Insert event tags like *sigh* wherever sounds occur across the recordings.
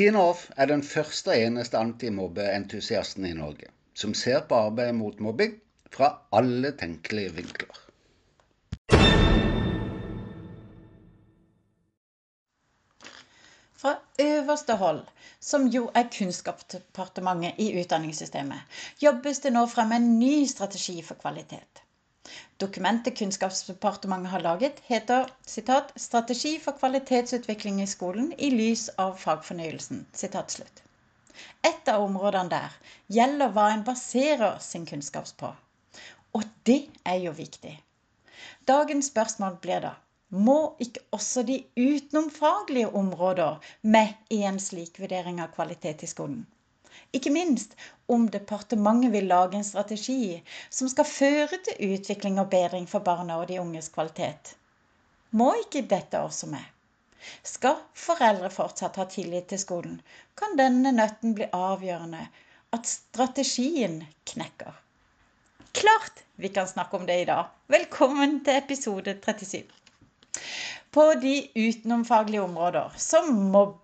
Tine Off er den første og eneste antimobbeentusiasten i Norge som ser på arbeidet mot mobbing fra alle tenkelige vinkler. Fra øverste hold, som jo er Kunnskapsdepartementet i utdanningssystemet, jobbes det nå frem en ny strategi for kvalitet. Dokumentet Kunnskapsdepartementet har laget, heter citat, 'Strategi for kvalitetsutvikling i skolen i lys av fagfornyelsen'. Citat. Et av områdene der gjelder hva en baserer sin kunnskap på. Og det er jo viktig. Dagens spørsmål blir da må ikke også de utenomfaglige områder med i en slik vurdering av kvalitet i skolen? Ikke minst om departementet vil lage en strategi som skal føre til utvikling og bedring for barna og de unges kvalitet. Må ikke dette også med? Skal foreldre fortsatt ha tillit til skolen, kan denne nøtten bli avgjørende at strategien knekker. Klart vi kan snakke om det i dag. Velkommen til episode 37. På de utenomfaglige områder, som mobbing,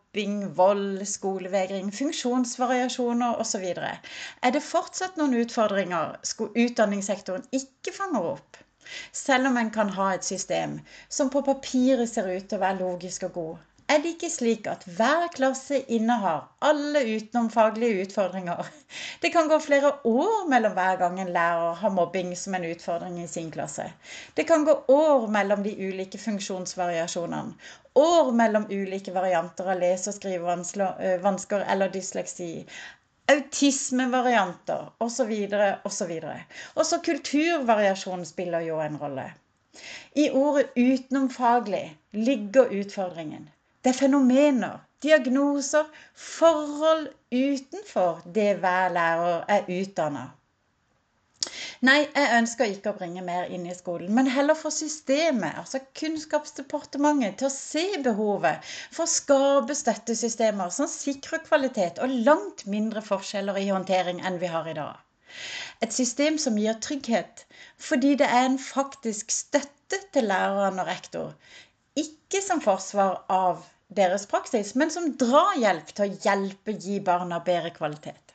vold, skolevegring, funksjonsvariasjoner osv., er det fortsatt noen utfordringer utdanningssektoren ikke fanger opp. Selv om en kan ha et system som på papiret ser ut til å være logisk og god, er det ikke slik at hver klasse innehar alle utenomfaglige utfordringer. *laughs* Det kan gå flere år mellom hver gang en lærer har mobbing som en utfordring i sin klasse. Det kan gå år mellom de ulike funksjonsvariasjonene. År mellom ulike varianter av lese- og skrivevansker eh, eller dysleksi autismevarianter osv. osv. Også kulturvariasjon spiller jo en rolle. I ordet utenomfaglig ligger utfordringen. Det er fenomener, diagnoser, forhold utenfor det hver lærer er utdanna. Nei, jeg ønsker ikke å bringe mer inn i skolen, men heller få systemet, altså Kunnskapsdepartementet, til å se behovet for å skape støttesystemer som sikrer kvalitet og langt mindre forskjeller i håndtering enn vi har i dag. Et system som gir trygghet, fordi det er en faktisk støtte til læreren og rektor, ikke som forsvar av deres praksis, men som drahjelp til å hjelpe gi barna bedre kvalitet.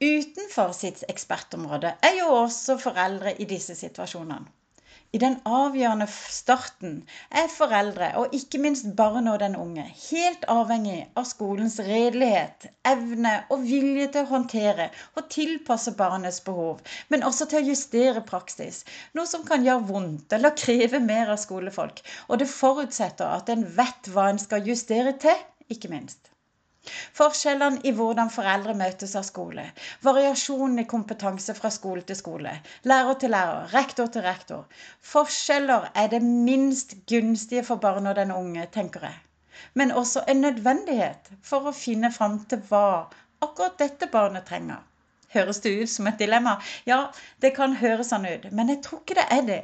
Utenfor sitt ekspertområde er jo også foreldre i disse situasjonene. I den avgjørende starten er foreldre, og ikke minst barnet og den unge, helt avhengig av skolens redelighet, evne og vilje til å håndtere og tilpasse barnets behov, men også til å justere praksis. Noe som kan gjøre vondt eller kreve mer av skolefolk. Og det forutsetter at en vet hva en skal justere til, ikke minst. Forskjellene i hvordan foreldre møtes av skole. Variasjonen i kompetanse fra skole til skole. Lærer til lærer. Rektor til rektor. Forskjeller er det minst gunstige for barn og den unge, tenker jeg. Men også en nødvendighet for å finne fram til hva akkurat dette barnet trenger. Høres det ut som et dilemma? Ja, det kan høres sånn ut, men jeg tror ikke det er det.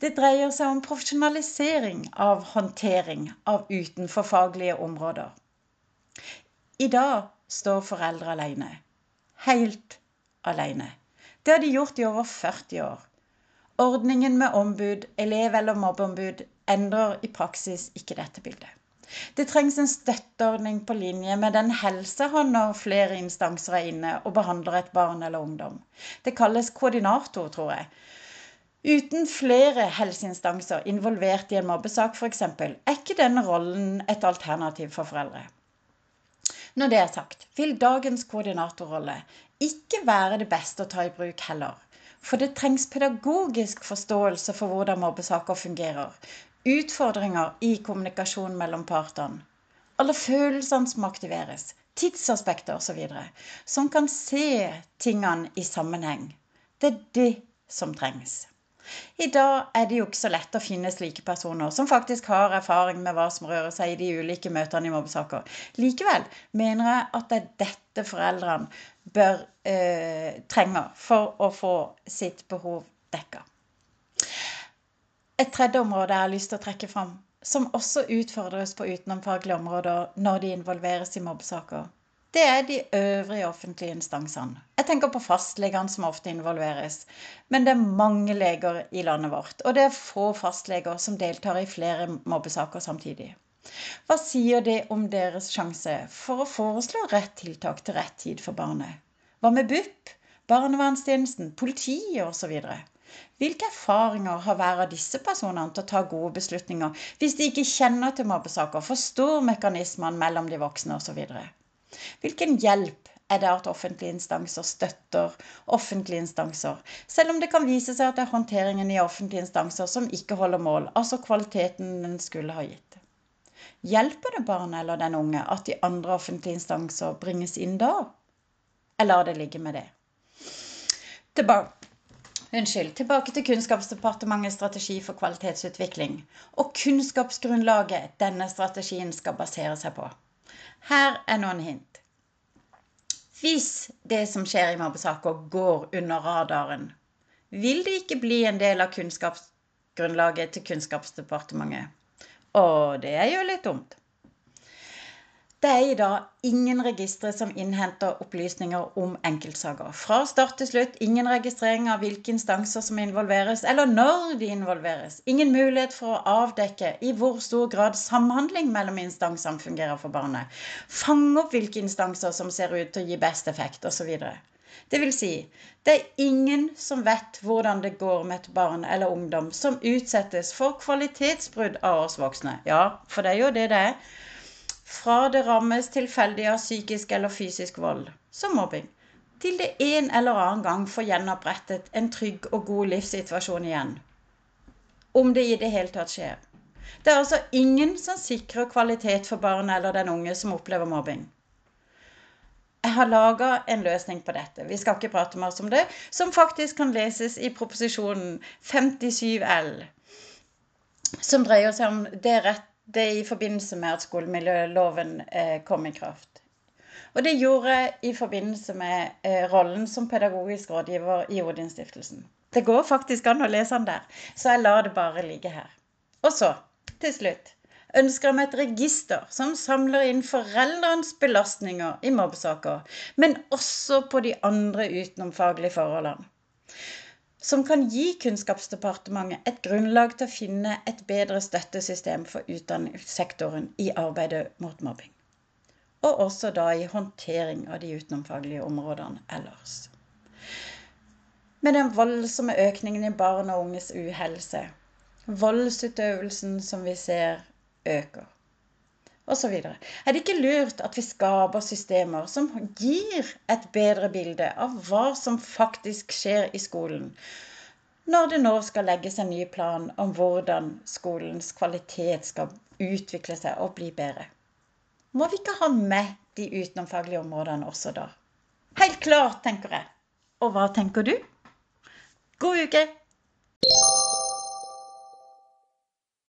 Det dreier seg om profesjonalisering av håndtering av utenforfaglige områder. I dag står foreldre alene. Helt alene. Det har de gjort i over 40 år. Ordningen med ombud, elev- eller mobbeombud, endrer i praksis ikke dette bildet. Det trengs en støtteordning på linje med den helsehånd når flere instanser er inne og behandler et barn eller ungdom. Det kalles koordinator, tror jeg. Uten flere helseinstanser involvert i en mobbesak f.eks., er ikke denne rollen et alternativ for foreldre. Når det er sagt, vil dagens koordinatorrolle ikke være det beste å ta i bruk heller. For det trengs pedagogisk forståelse for hvordan mobbesaker fungerer. Utfordringer i kommunikasjon mellom partene. Alle følelsene som aktiveres. Tidsaspekter osv. Som kan se tingene i sammenheng. Det er det som trengs. I dag er det jo ikke så lett å finne slike personer som faktisk har erfaring med hva som rører seg i de ulike møtene i mobbesaker. Likevel mener jeg at det er dette foreldrene bør eh, trenger for å få sitt behov dekka. Et tredje område jeg har lyst til å trekke fram, som også utfordres på utenomfaglige områder når de involveres i mobbesaker, det er de øvrige offentlige instansene. Jeg tenker på fastlegene som ofte involveres. Men det er mange leger i landet vårt, og det er få fastleger som deltar i flere mobbesaker samtidig. Hva sier det om deres sjanse for å foreslå rett tiltak til rett tid for barnet? Hva med BUP, barnevernstjenesten, politiet osv.? Hvilke erfaringer har hver av disse personene til å ta gode beslutninger hvis de ikke kjenner til mobbesaker, forstår mekanismene mellom de voksne osv.? Hvilken hjelp er det at offentlige instanser støtter offentlige instanser, selv om det kan vise seg at det er håndteringen i offentlige instanser som ikke holder mål, altså kvaliteten den skulle ha gitt. Hjelper det barnet eller den unge at de andre offentlige instanser bringes inn da? Eller lar det ligge med det? Tilbake. Unnskyld. Tilbake til Kunnskapsdepartementets strategi for kvalitetsutvikling og kunnskapsgrunnlaget denne strategien skal basere seg på. Her er noen hint. Hvis det som skjer i mobbesaker, går under radaren, vil det ikke bli en del av kunnskapsgrunnlaget til Kunnskapsdepartementet. Og det er jo litt dumt. Det er i dag ingen registre som innhenter opplysninger om enkeltsaker. Fra start til slutt ingen registrering av hvilke instanser som involveres, eller når de involveres. Ingen mulighet for å avdekke i hvor stor grad samhandling mellom instansene fungerer for barnet. Fange opp hvilke instanser som ser ut til å gi best effekt, osv. Det vil si, det er ingen som vet hvordan det går med et barn eller ungdom som utsettes for kvalitetsbrudd av oss voksne. Ja, for det er jo det det er fra det rammes tilfeldig av psykisk eller fysisk vold, som mobbing, til det en eller annen gang får gjenopprettet en trygg og god livssituasjon igjen. Om det i det hele tatt skjer. Det er altså ingen som sikrer kvalitet for barnet eller den unge som opplever mobbing. Jeg har laga en løsning på dette, vi skal ikke prate mer om det, som faktisk kan leses i proposisjonen 57 L, som dreier seg om det rett det i forbindelse med at skolemiljøloven eh, kom i kraft. Og det gjorde jeg i forbindelse med eh, rollen som pedagogisk rådgiver i Odinstiftelsen. Det går faktisk an å lese den der, så jeg lar det bare ligge her. Og så, til slutt, ønsker jeg meg et register som samler inn foreldrenes belastninger i mobbesaker, men også på de andre utenomfaglige forholdene som kan gi Kunnskapsdepartementet et grunnlag til å finne et bedre støttesystem for utdanningssektoren i arbeidet mot mobbing. Og også da i håndtering av de utenomfaglige områdene ellers. Med den voldsomme økningen i barn og unges uhelse, voldsutøvelsen som vi ser øker, osv. Er det ikke lurt at vi skaper systemer som gir et bedre bilde av hva som faktisk skjer i skolen, når det nå skal legges en ny plan om hvordan skolens kvalitet skal utvikle seg og bli bedre? Må vi ikke ha med de utenomfaglige områdene også da? Helt klart, tenker jeg. Og hva tenker du? God uke!